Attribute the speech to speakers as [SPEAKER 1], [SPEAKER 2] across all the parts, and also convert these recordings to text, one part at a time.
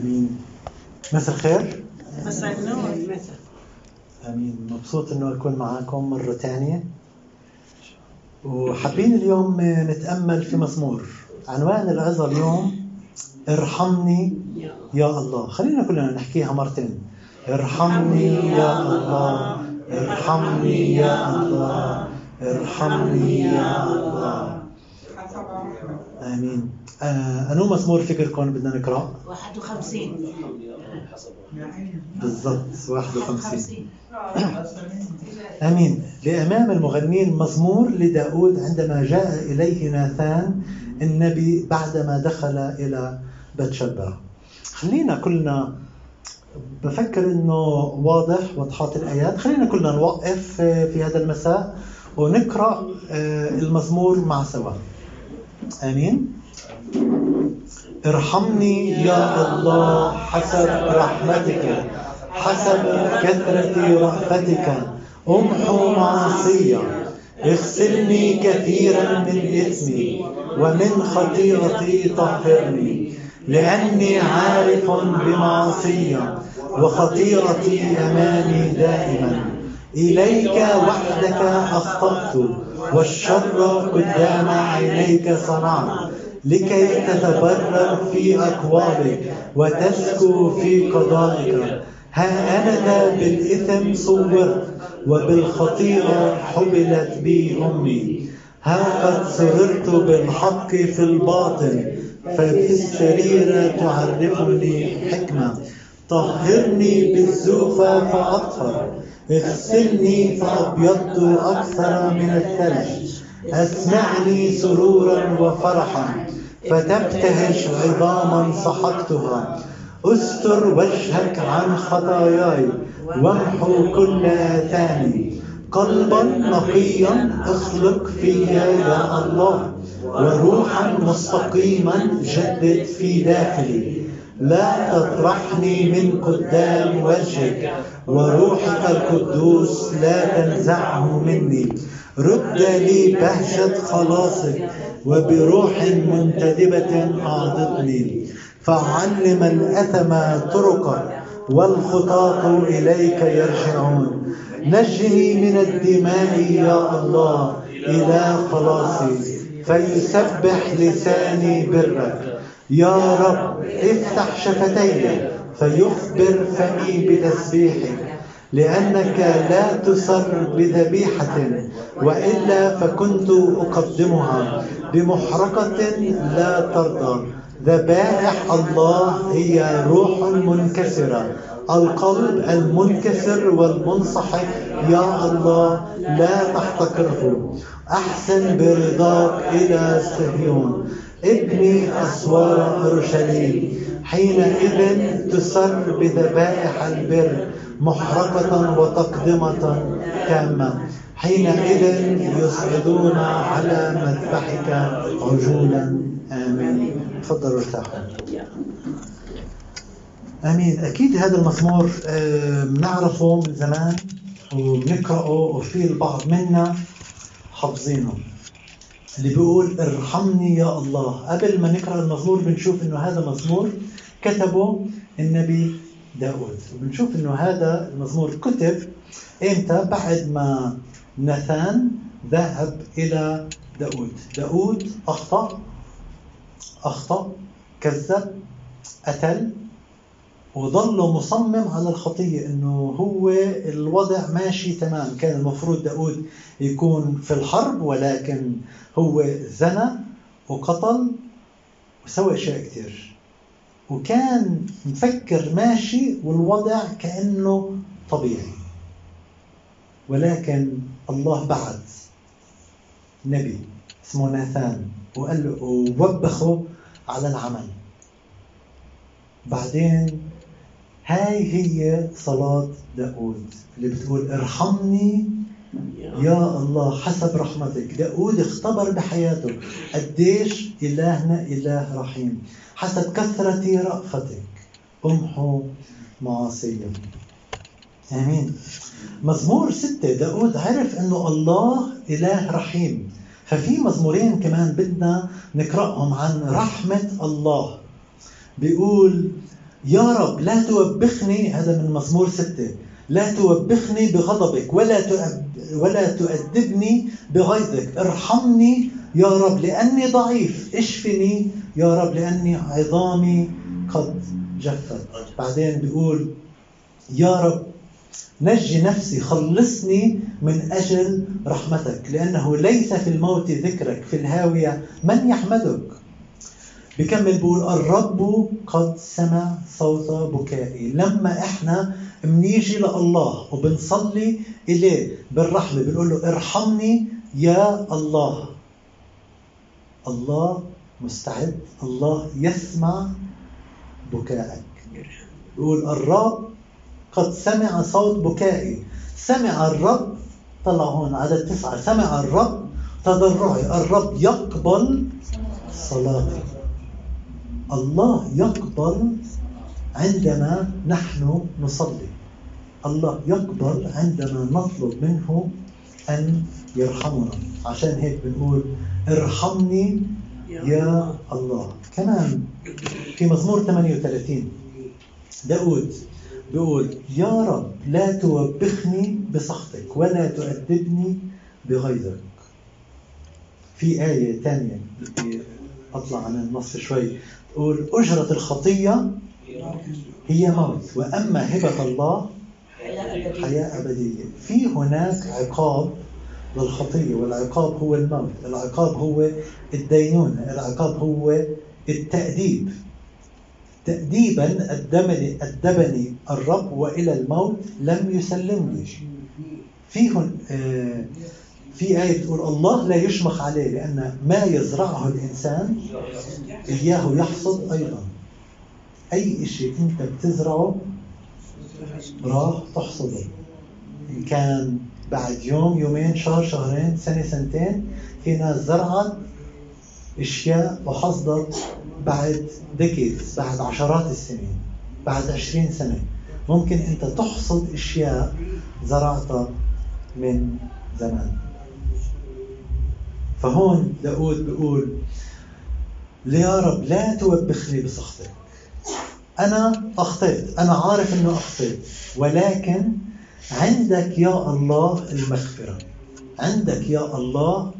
[SPEAKER 1] امين مساء الخير.
[SPEAKER 2] مساء النور.
[SPEAKER 1] أمين. مبسوط إنه أكون معاكم مرة ثانية وحابين اليوم نتأمل في مزمور عنوان العظة اليوم ارحمني يا الله. خلينا كلنا نحكيها مرتين. ارحمني يا الله. ارحمني يا الله. ارحمني يا الله. آمين. آه أنو مزمور فكركم بدنا نقرأ؟
[SPEAKER 2] 51
[SPEAKER 1] بالضبط 51 آمين. لإمام المغنين مزمور لداود عندما جاء إليه ناثان النبي بعدما دخل إلى بيت شبع خلينا كلنا بفكر إنه واضح وضحات الآيات. خلينا كلنا نوقف في هذا المساء ونقرأ آه، المزمور مع سوا. آمين. ارحمني يا الله حسب رحمتك حسب كثرة رأفتك. امحو معصية اغسلني كثيرا من إثمي ومن خطيئتي طهرني لأني عارف بمعصية وخطيئتي أمامي دائما. إليك وحدك أخطأت والشر قدام عينيك صنعت لكي تتبرر في أقوالك وتسكو في قضائك. ها أنا بالإثم صورت وبالخطيئة حبلت بي أمي؟ ها قد سررت بالحق في الباطن ففي السريرة تعرفني حكمة؟ طهرني بالزوفة فأطهر اغسلني فأبيضت أكثر من الثلج. أسمعني سرورا وفرحا. فتبتهج عظاما سحقتها استر وجهك عن خطاياي. وامحو كل آثامي. قلبا نقيا اخلق فيا يا الله. وروحا مستقيما جدد في داخلي. لا تطرحني من قدام وجهك وروحك القدوس لا تنزعه مني. رد لي بهجة خلاصك وبروح منتدبة أعضدني. فعلم الأثم طرقك والخطاة إليك يرجعون. نجني من الدماء يا الله إلى خلاصي فيسبح لساني برك. يا رب افتح شفتي فيخبر فمي بتسبيحك لأنك لا تسر بذبيحة وإلا فكنت أقدمها بمحرقة لا ترضى. ذبائح الله هي روح منكسرة القلب المنكسر والمنصحك يا الله لا تحتقره. أحسن برضاك إلى صهيون ابني أسوار أورشليم حينئذ تسر بذبائح البر محرقة وتقدمة تامة. حينئذ يصعدون على مذبحك عجولا آمين. تفضلوا ارتاحوا آمين. أكيد هذا المزمور بنعرفه من زمان وبنقراه وفي البعض منا حافظينه. اللي بيقول ارحمني يا الله. قبل ما نقرأ المزمور بنشوف إنه هذا مزمور كتبه النبي داود. وبنشوف إنه هذا المزمور كتب إمتى؟ بعد ما نثان ذهب إلى داود. داود أخطأ أخطأ كذب قتل وظل مصمم على الخطية إنه هو الوضع ماشي تمام. كان المفروض داود يكون في الحرب ولكن هو زنى وقتل وسوى أشياء كثير وكان مفكر ماشي والوضع كأنه طبيعي. ولكن الله بعث نبي اسمه ناثان وقال له ووبخه على العمل. بعدين هاي هي صلاة داود. اللي بتقول ارحمني يا الله حسب رحمتك. داود اختبر بحياته. قديش إلهنا إله رحيم. حسب كثرة رأفتك. امحو معاصية آمين. مزمور ستة. داود عرف أنه الله إله رحيم. ففي مزمورين كمان بدنا نقرأهم عن رحمة الله. بيقول يا رب لا توبخني هذا من مزمور ستة. لا توبخني بغضبك ولا ولا تؤدبني بغيظك. ارحمني يا رب لأني ضعيف. اشفني يا رب لأني عظامي قد جفت. بعدين بيقول يا رب نجي نفسي خلصني من أجل رحمتك لأنه ليس في الموت ذكرك في الهاوية من يحمدك؟ بكمل بقول الرب قد سمع صوت بكائي. لما إحنا بنيجي لله وبنصلي إليه بالرحمة بنقول له ارحمني يا الله. الله مستعد الله يسمع بكائك. يقول الرب قد سمع صوت بكائي. سمع الرب طلع هون عدد تسعة سمع الرب تضرعي. الرب يقبل صلاتي الله يقبل عندما نحن نصلي. الله يقبل عندما نطلب منه أن يرحمنا. عشان هيك بنقول ارحمني يا الله. كمان في مزمور 38 داود بيقول يا رب لا توبخني بسخطك ولا تؤدبني بغيظك. في آية ثانية بدي أطلع عن النص شوي. أجرة الخطية هي موت وأما هبة الله حياة أبدية. في هناك عقاب للخطية والعقاب هو الموت العقاب هو الدينونة العقاب هو التأديب. تأديبا أدبني, أدبني الرب وإلى الموت لم يسلمني في آه، في آية تقول الله لا يشمخ عليه لأن ما يزرعه الإنسان إياه يحصد أيضا. أي شيء أنت بتزرعه راح تحصده. إن كان بعد يوم يومين شهر شهرين سنة سنتين في ناس زرعت أشياء وحصدت بعد ديكيدز بعد عشرات السنين بعد عشرين سنة. ممكن أنت تحصد أشياء زرعتها من زمان. فهون داود بيقول يا رب لا توبخني بسخطك. أنا أخطيت أنا عارف أنه أخطيت ولكن عندك يا الله المغفرة عندك يا الله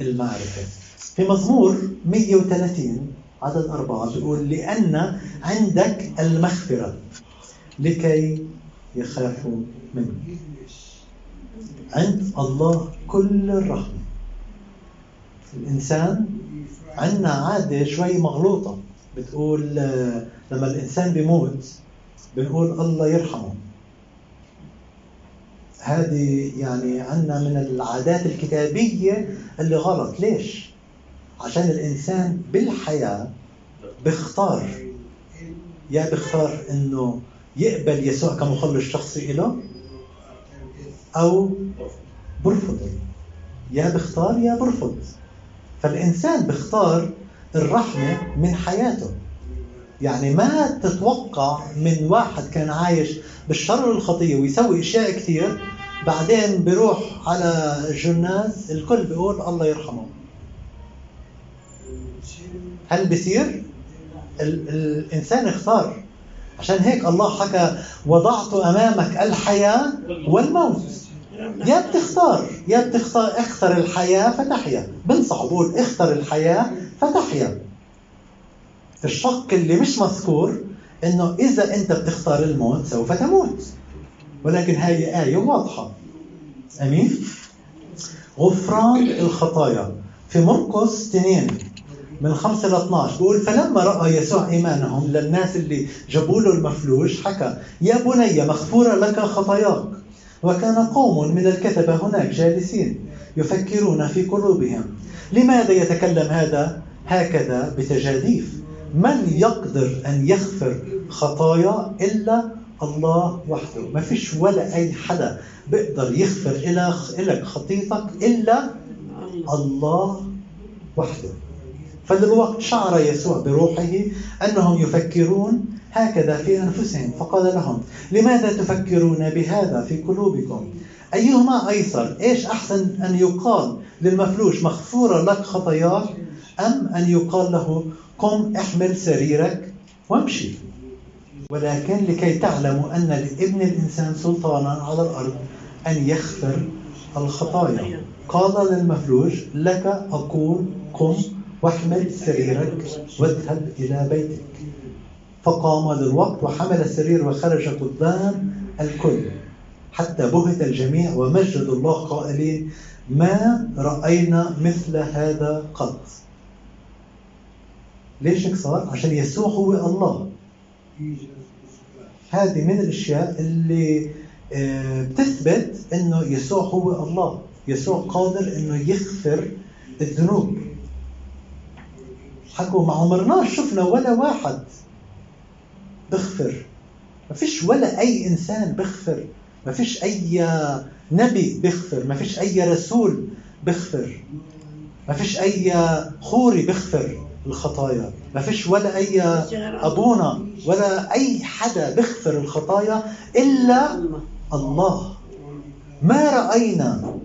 [SPEAKER 1] المعرفة. في مزمور 130 عدد أربعة بيقول لأن عندك المغفرة لكي يخافوا منك. عند الله كل الرحمة. الإنسان عندنا عادة شوي مغلوطة. بتقول آه، لما الإنسان بيموت بنقول الله يرحمه. هذه يعني عندنا من العادات الكتابية اللي غلط. ليش؟ عشان الإنسان بالحياة بيختار. يا بيختار إنه يقبل يسوع كمخلص شخصي له أو برفضه. يا بيختار يا برفض. فالإنسان بيختار الرحمة من حياته. يعني ما تتوقع من واحد كان عايش بالشر والخطية ويسوي أشياء كثير بعدين بيروح على الجناز الكل بيقول الله يرحمه. هل بصير؟ الإنسان اختار عشان هيك الله حكى وضعت أمامك الحياة والموت. يا بتختار يا بتختار اختر الحياة فتحيا. بنصح بقول اختر الحياة فتحيا. الشق اللي مش مذكور إنه إذا أنت بتختار الموت سوف تموت. ولكن هاي آية واضحة. أمين؟ غفران الخطايا. في مرقس 2 من 5 ل 12 بيقول فلما رأى يسوع إيمانهم للناس اللي جابوا له المفلوج حكى يا بني مغفورة لك خطاياك. وكان قوم من الكتبه هناك جالسين يفكرون في قلوبهم. لماذا يتكلم هذا؟ هكذا بتجاديف. من يقدر أن يغفر خطايا إلا الله وحده؟ ما فيش ولا أي حدا بيقدر يغفر لك خطيتك إلا الله وحده. فللوقت شعر يسوع بروحه أنهم يفكرون هكذا في أنفسهم. فقال لهم لماذا تفكرون بهذا في قلوبكم؟ أيهما أيسر؟ إيش أحسن أن يقال للمفلوج مغفورة لك خطاياك أم أن يقال له قم احمل سريرك وامشي ولكن لكي تعلموا أن لابن الإنسان سلطانا على الأرض أن يغفر الخطايا. قال للمفلوج لك أقول قم واحمل سريرك واذهب إلى بيتك. فقام للوقت وحمل السرير وخرج قدام الكل. حتى بهت الجميع ومجد الله قائلين ما رأينا مثل هذا قط. ليش هيك صار؟ عشان يسوع هو الله. هذه من الأشياء اللي آه، بتثبت إنه يسوع هو الله. يسوع قادر إنه يغفر الذنوب. حكوا ما عمرناش شفنا ولا واحد بغفر ما فيش ولا أي إنسان بغفر ما فيش أي نبي بغفر ما فيش أي رسول بغفر ما فيش أي خوري بغفر الخطايا. ما فيش ولا أي أبونا ولا أي حدا بغفر الخطايا إلا الله. ما رأينا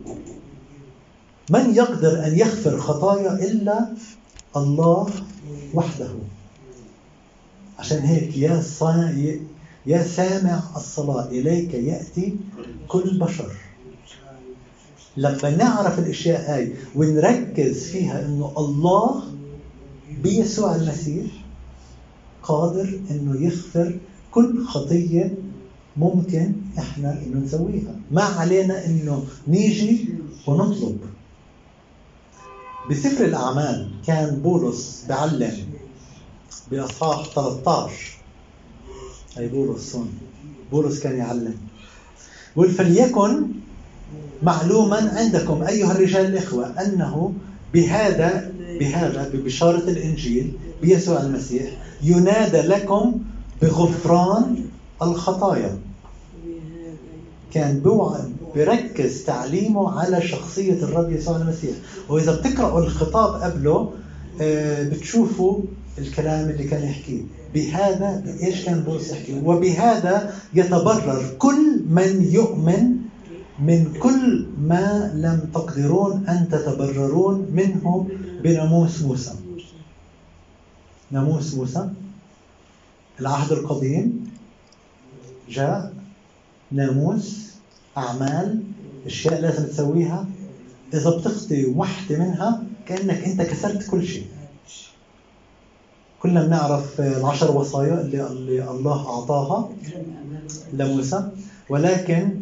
[SPEAKER 1] من يقدر أن يغفر خطايا إلا الله وحده. عشان هيك يا صا... يا سامع الصلاة إليك يأتي كل بشر. لما نعرف الأشياء هاي ونركز فيها إنه الله بيسوع المسيح قادر إنه يغفر كل خطية ممكن إحنا إنه نسويها. ما علينا إنه نيجي ونطلب. بسفر الأعمال كان بولس بعلم بإصحاح 13 هي بولس هون. بولس كان يعلم. بقول فليكن معلوما عندكم أيها الرجال الإخوة أنه بهذا بهذا ببشارة الإنجيل بيسوع المسيح ينادى لكم بغفران الخطايا. كان بركز تعليمه على شخصية الرب يسوع المسيح. وإذا بتقرأوا الخطاب قبله آه، بتشوفوا الكلام اللي كان يحكيه بهذا إيش كان بولس يحكي؟ وبهذا يتبرر كل من يؤمن من كل ما لم تقدرون أن تتبررون منه بناموس موسى. ناموس موسى العهد القديم جاء ناموس أعمال أشياء لازم تسويها إذا بتخطي واحدة منها كأنك أنت كسرت كل شيء. كلنا بنعرف العشر وصايا اللي, الله أعطاها لموسى. ولكن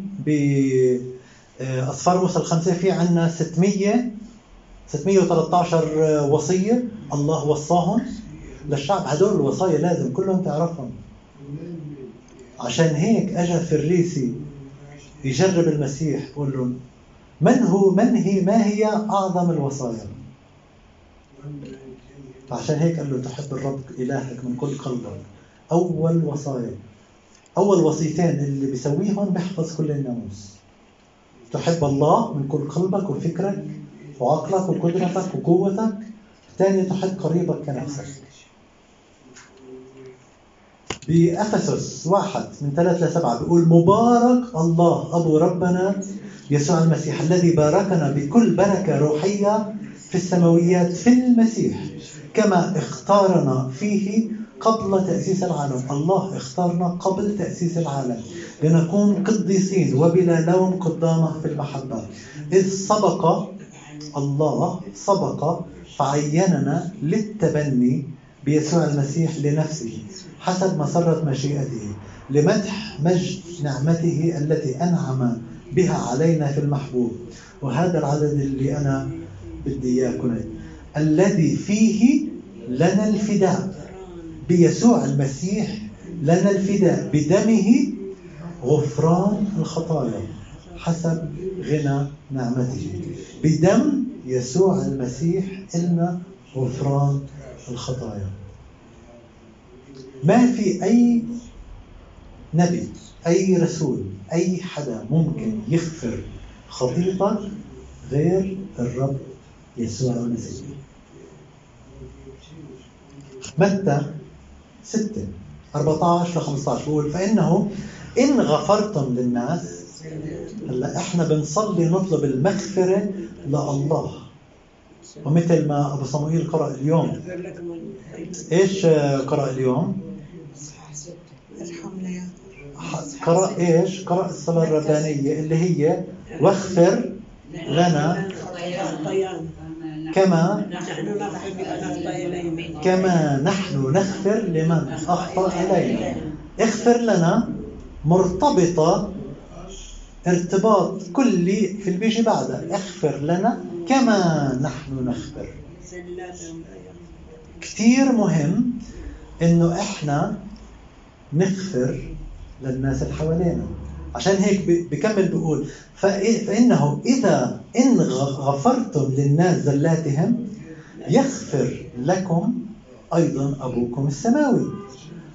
[SPEAKER 1] بأصفار موسى الخمسة في عندنا 600 613 وصية الله وصاهم للشعب. هدول الوصايا لازم كلهم تعرفهم. عشان هيك اجى فريسي يجرب المسيح بقول له من هو من هي ما هي أعظم الوصايا? فعشان هيك قال له تحب الرب إلهك من كل قلبك. أول وصايا أول وصيتين اللي بيسويهم بيحفظ كل الناموس. تحب الله من كل قلبك وفكرك وعقلك وقدرتك وقوتك. الثانية تحب قريبك كنفسك. بأفسس واحد من ثلاثة لسبعة بيقول مبارك الله أبو ربنا يسوع المسيح الذي باركنا بكل بركة روحية في السماويات في المسيح كما اختارنا فيه قبل تأسيس العالم. الله اختارنا قبل تأسيس العالم. لنكون قديسين وبلا لوم قدامه في المحبة. إذ سبق الله سبق فعيننا للتبني بيسوع المسيح لنفسه حسب مسرة مشيئته لمدح مجد نعمته التي أنعم بها علينا في المحبوب. وهذا العدد اللي أنا بدي إياه الذي فيه لنا الفداء. بيسوع المسيح لنا الفداء. بدمه غفران الخطايا حسب غنى نعمته. بدم يسوع المسيح لنا غفران الخطايا. ما في أي نبي أي رسول أي حدا ممكن يغفر خطيئتك غير الرب يسوع المسيح متى 6 14 ل 15 بقول فإنه إن غفرتم للناس هلأ إحنا بنصلي نطلب المغفرة لله. ومثل ما أبو صموئيل قرأ اليوم. إيش قرأ اليوم؟ قرأ إيش؟ قرأ الصلاة الربانية اللي هي واغفر لنا. كما كما نحن نغفر لمن أخطأ إلينا. اغفر لنا مرتبطة ارتباط كلي في اللي بيجي بعدها اغفر لنا كما نحن نغفر. كتير مهم إنه إحنا نغفر للناس اللي حوالينا. عشان هيك بكمل بيقول فإ- فإنه إذا إن غفرتم للناس زلاتهم يغفر لكم أيضا أبوكم السماوي.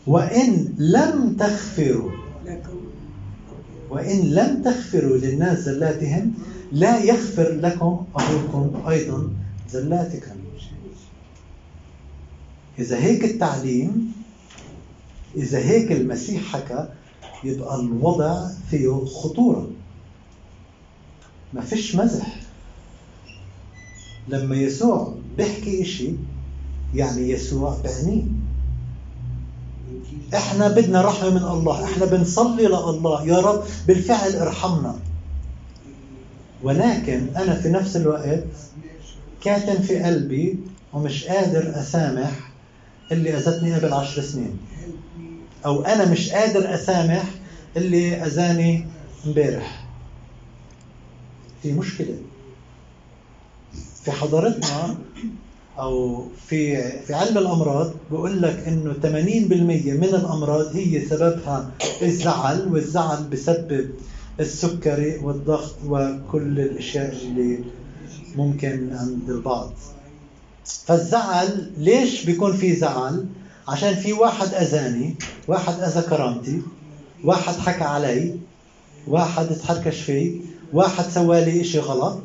[SPEAKER 1] وإن لم تغفروا وإن لم تغفروا للناس زلاتهم لا يغفر لكم أبوكم أيضا زلاتكم إذا هيك التعليم إذا هيك المسيح حكى يبقى الوضع فيه خطورة. ما فيش مزح. لما يسوع بيحكي إشي يعني يسوع بعنيه إحنا بدنا رحمة من الله إحنا بنصلي لله. يا رب بالفعل ارحمنا. ولكن أنا في نفس الوقت كاتم في قلبي ومش قادر أسامح اللي أذتني قبل عشر سنين. أو أنا مش قادر أسامح اللي أذاني امبارح. في مشكلة. في حضارتنا أو في في علم الأمراض بقول لك إنه 80% من الأمراض هي سببها الزعل والزعل بسبب السكري والضغط وكل الأشياء اللي ممكن عند البعض. فالزعل ليش بيكون في زعل؟ عشان في واحد أذاني واحد أذى كرامتي واحد حكى علي واحد اتحركش في واحد سوى لي إشي غلط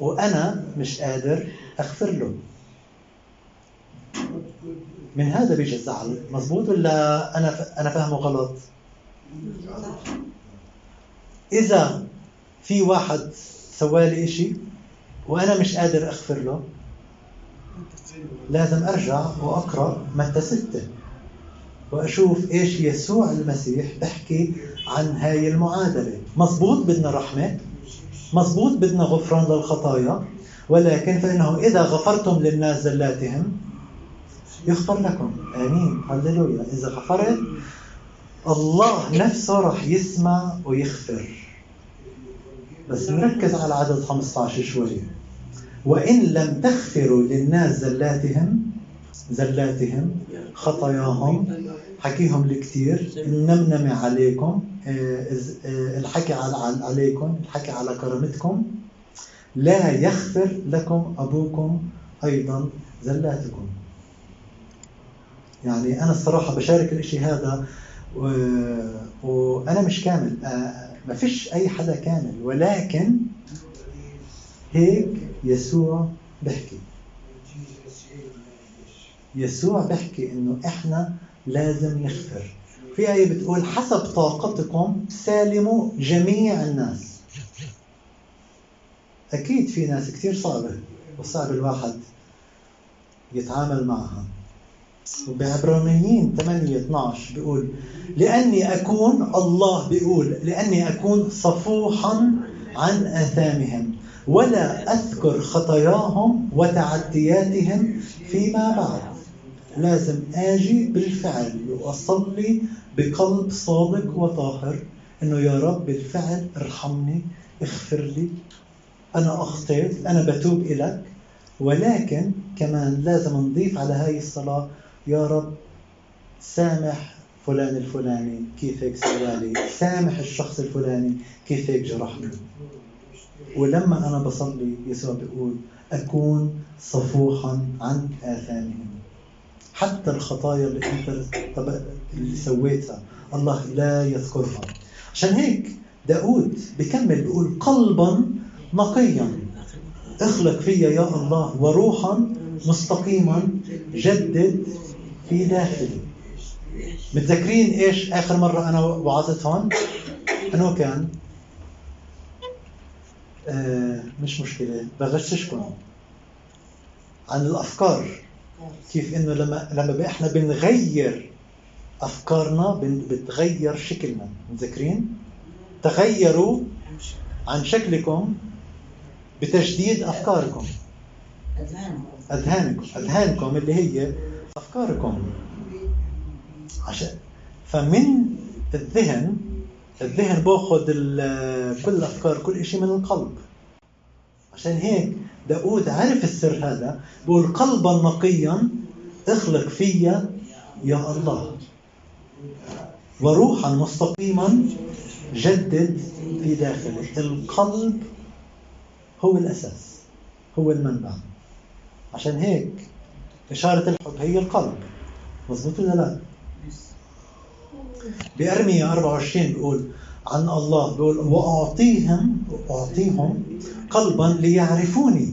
[SPEAKER 1] وأنا مش قادر أغفر له من هذا بيجي الزعل مزبوط ولا أنا. أنا فاهمه غلط إذا في واحد سوى لي إشي وأنا مش قادر أغفر له لازم أرجع وأقرأ متى ستة وأشوف إيش يسوع المسيح بحكي عن هاي المعادلة. مزبوط بدنا رحمة؟ مزبوط بدنا غفران للخطايا؟ ولكن فإنه إذا غفرتم للناس زلاتهم يغفر لكم. آمين. هللويا. إذا غفرت الله نفسه راح يسمع ويغفر. بس نركز على عدد 15 شوي وإن لم تغفروا للناس زلاتهم زلاتهم خطاياهم حكيهم الكثير النمنمة عليكم آه، آه، الحكي على عليكم الحكي على كرامتكم لا يغفر لكم أبوكم أيضا زلاتكم يعني أنا الصراحة بشارك الإشي هذا. وأنا مش كامل آه، ما فيش أي حدا كامل ولكن هيك يسوع بحكي يسوع بحكي إنه إحنا لازم نغفر. في آية بتقول حسب طاقتكم سالموا جميع الناس. أكيد في ناس كثير صعبة وصعب الواحد يتعامل معها. وبعبرانيين 8 12 بيقول لأني أكون الله بيقول لأني أكون صفوحا عن آثامهم. ولا أذكر خطاياهم وتعدياتهم فيما بعد. لازم آجي بالفعل وأصلي بقلب صادق وطاهر إنه يا رب بالفعل ارحمني اغفر لي. أنا أخطيت أنا بتوب إليك. ولكن كمان لازم نضيف على هاي الصلاة يا رب سامح فلان الفلاني كيف هيك سوالي؟ سامح الشخص الفلاني كيف هيك جرحني ولما أنا بصلي يسوع بيقول أكون صفوحا عن آثامهم. حتى الخطايا اللي أنت اللي سويتها الله لا يذكرها. عشان هيك داود بكمل بيقول قلبا نقيا. اخلق فيا يا الله وروحا مستقيما جدد في داخلي. متذكرين إيش آخر مرة أنا وعظت هون؟ كان آه مش مشكلة بغششكم عن الأفكار كيف إنه لما لما إحنا بنغير أفكارنا بتغير شكلنا. متذكرين؟ تغيروا عن شكلكم بتجديد أفكاركم. أذهانكم. أذهانكم اللي هي أفكاركم. عشان فمن الذهن الذهن باخذ كل الأفكار كل شيء من القلب. عشان هيك داود عرف السر هذا بقول قلبا نقيا اخلق فيا يا الله. وروحا مستقيما جدد في داخلي. القلب هو الأساس هو المنبع. عشان هيك إشارة الحب هي القلب. مظبوط ولا لا؟ بأرمية 24 بيقول عن الله بيقول وأعطيهم أعطيهم قلبا ليعرفوني.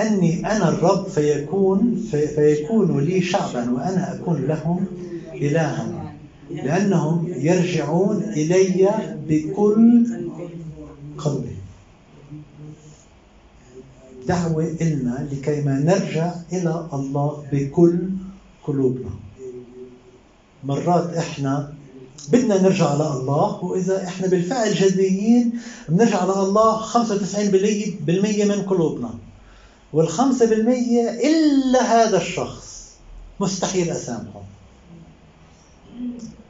[SPEAKER 1] أني أنا الرب فيكون في فيكون لي شعبا وأنا أكون لهم إلها. لأنهم يرجعون إلي بكل قلبي. دعوة إلنا لكي ما نرجع إلى الله بكل قلوبنا. مرات إحنا بدنا نرجع لله وإذا إحنا بالفعل جديين بنرجع لله 95% من قلوبنا. والخمسة بالمية إلا هذا الشخص مستحيل أسامحه.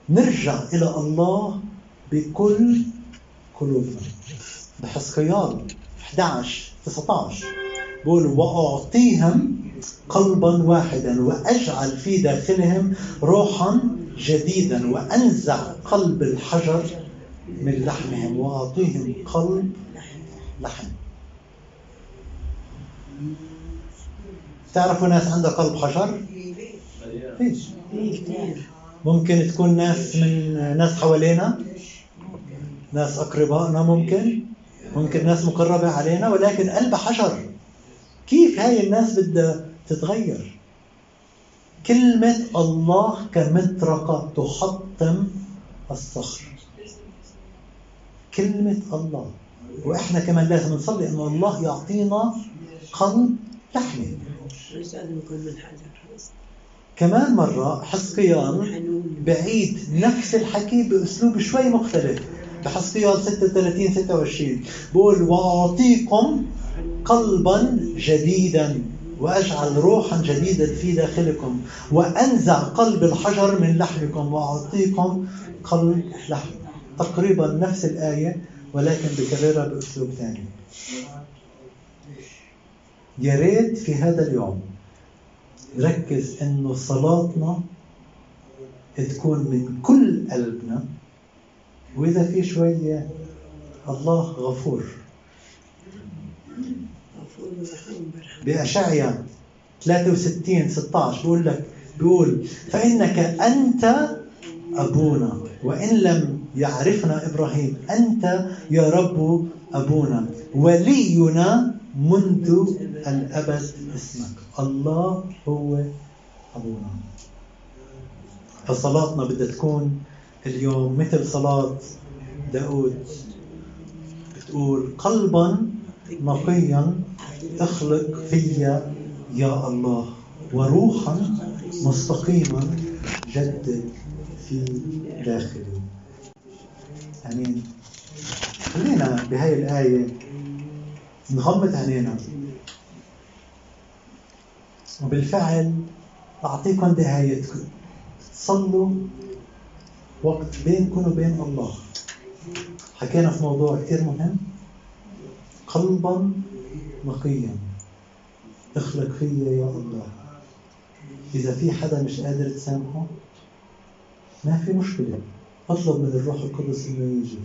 [SPEAKER 1] نرجع إلى الله بكل قلوبنا. بحسقيال 11 19 بقول وأعطيهم قلبا واحدا وأجعل في داخلهم روحا جديدا وأنزع قلب الحجر من لحمهم وأعطيهم قلب لحم. تعرفوا ناس عندها قلب حجر؟ ممكن تكون ناس من ناس حوالينا؟ ناس أقربائنا ممكن؟ ممكن ناس مقربة علينا ولكن قلب حجر. كيف هاي الناس بدها تتغير. كلمة الله كمطرقة تحطم الصخر. كلمة الله. وإحنا كمان لازم نصلي إنه الله يعطينا قلب
[SPEAKER 3] حجر
[SPEAKER 1] كمان مرة حسقيال
[SPEAKER 3] حنون
[SPEAKER 1] بعيد نفس الحكي بأسلوب شوي مختلف. بحسقيال 36 26 بقول وأعطيكم قلبا جديدا. وأجعل روحا جديدا في داخلكم وأنزع قلب الحجر من لحمكم وأعطيكم قلب لحم. تقريبا نفس الآية ولكن بكررها بأسلوب ثاني. يا ريت في هذا اليوم نركز إنه صلاتنا تكون من كل قلبنا. وإذا في شوية الله غفور. بأشعيا 63 16 بيقول لك بيقول فإنك أنت أبونا وإن لم يعرفنا إبراهيم أنت يا رب أبونا ولينا منذ الأبد اسمك. الله هو أبونا. فصلاتنا بدها تكون اليوم مثل صلاة داود بتقول قلبا نقيا اخلق فيا يا الله وروحا مستقيما جدد في داخلي. آمين. خلينا بهاي الآية نغمض عينينا وبالفعل أعطيكم دعايتكم صلوا وقت بينكم وبين الله. حكينا في موضوع كثير مهم. قلبا نقيا. اخلق فيا يا الله. إذا في حدا مش قادر تسامحه ما في مشكلة. أطلب من الروح القدس إنه يجي.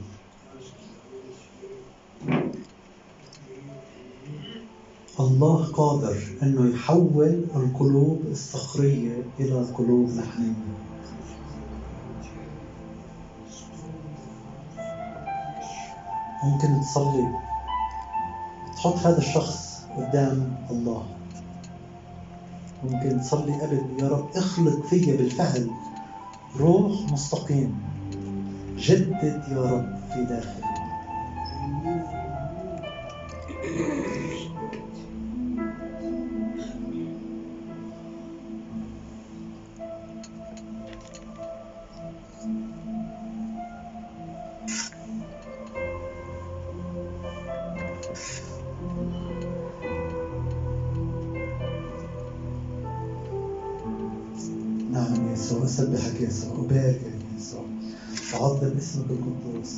[SPEAKER 1] الله قادر إنه يحول القلوب الصخرية إلى قلوب لحمية ممكن تصلي. تحط هذا الشخص قدام الله. ممكن تصلي قبل يا رب اخلق فيا بالفعل. روح مستقيم. جدد يا رب في داخلي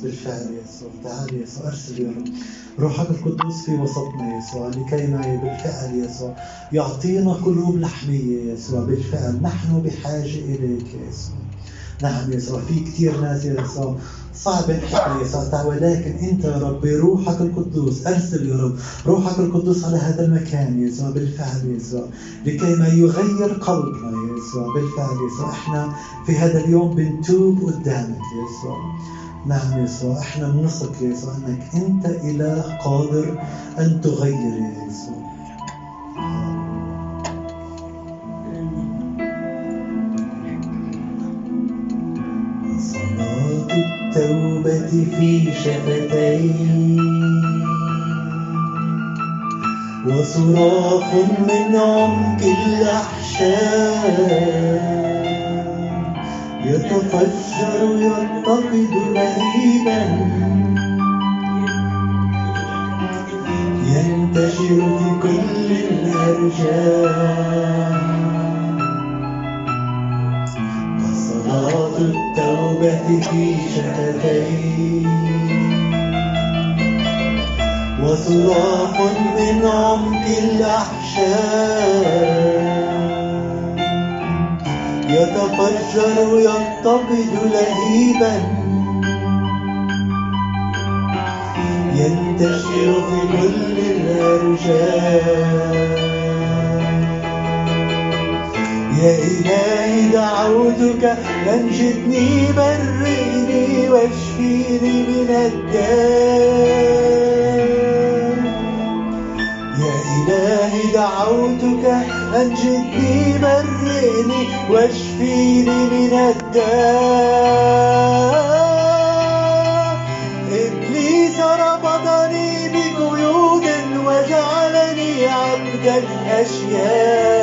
[SPEAKER 1] بالفعل يسوع تعال يسوع أرسل يا رب روحك القدوس في وسطنا يسوع لكي ما بالفعل يسوع. يعطينا قلوب لحمية يسوع بالفعل نحن بحاجة إليك يا يسوع. نعم يسوع في كثير ناس يسوع. صعب نحكي يسوع. ولكن انت يا رب بروحك القدوس ارسل يا رب روحك القدوس على هذا المكان يسوع بالفعل يسوع لكي ما يغير قلبنا يسوع بالفعل يسوع إحنا في هذا اليوم بنتوب قدامك يسوع. نعم يسوع إحنا بنثق يا يسوع إنك أنت إله قادر أن تغير يا يسوع. التوبة في شفتي وصراخ من عمق الأحشاء. يتفجر يتقد لهيبا ينتشر في كل الأرجاء. وصلاة التوبة في شفتي وصراخ من عمق الأحشاء يتفجر ينتقد لهيبا. ينتشر في كل الأرجاء. يا إلهي دعوتك أنجدني برئني واشفيني من الداء. يا إلهي دعوتك أنجدني برئني واشفيني من الداء. إبليس ربطني بقيود وجعلني عبد الأشياء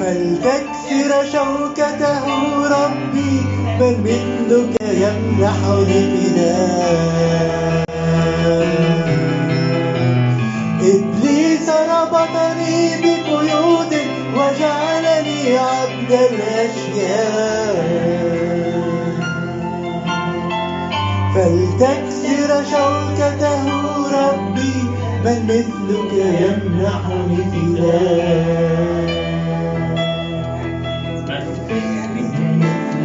[SPEAKER 1] فلتكسر شوكته ربي بل مثلك يمنحني فداء ربطني بقيود وجعلني عبد الأشياء. فلتكسر شوكته ربي من مثلك يمنحني فداء.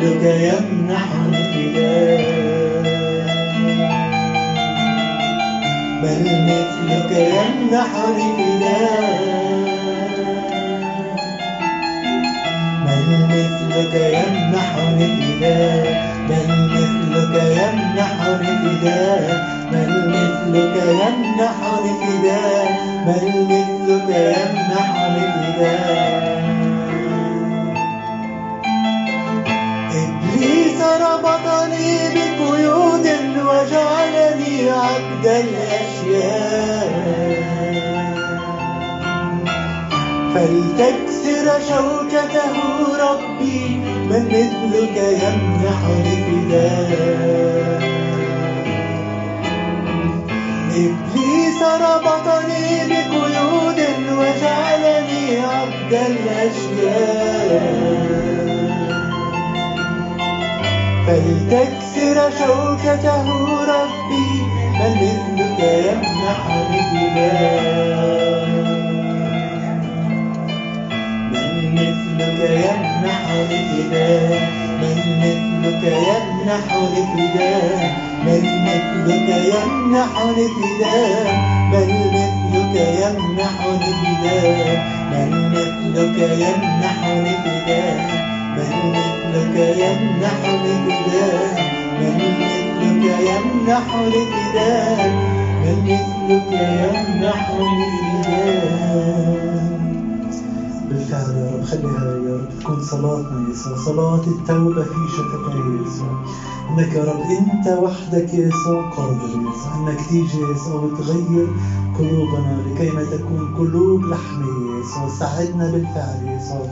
[SPEAKER 1] مثلك يمنحني فداء. بل مثلك ينحر الإله بل مثلك ينحر الإله بل مثلك ينحر الإله بل مثلك ينحر الإله بل مثلك ينحر الإله إبليس ربطني بقيود الوجع عبد الأشياء فلتكسر شوكته ربي من مثلك يمنحني فداء إبليس ربطني بقيود وجعلني عبد الأشياء. فلتكسر شوكته ربي من مثلك يمنحني فداء من مثلك يمنحني فداء من مثلك يمنحني فداء من مثلك يمنحني فداء من مثلك يمنحني فداء من مثلك يمنحني فداء من مثلك يمنحني فداء من مثلك يمنحني فداء من مثلك يمنحني فداء بالفعل يا رب خليها يا رب تكون صلاتنا يا يسوع صلاة التوبة في شفتي يا يسوع. إنك يا رب أنت وحدك يا يسوع قادر يا يسوع إنك تيجي يا يسوع وتغير قلوبنا لكي ما تكون قلوب لحمية يا يسوع. ساعدنا بالفعل يا يسوع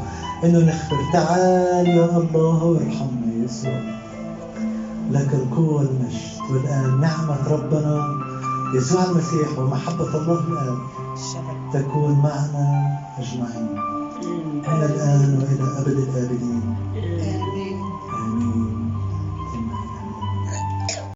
[SPEAKER 1] إنه نخبر تعال يا الله وارحمنا يا يسوع. لك القوة والمجد والآن نعمة ربنا يسوع المسيح ومحبة الله الآب تكون معنا أجمعين. من الآن وإلى أبد الآبدين.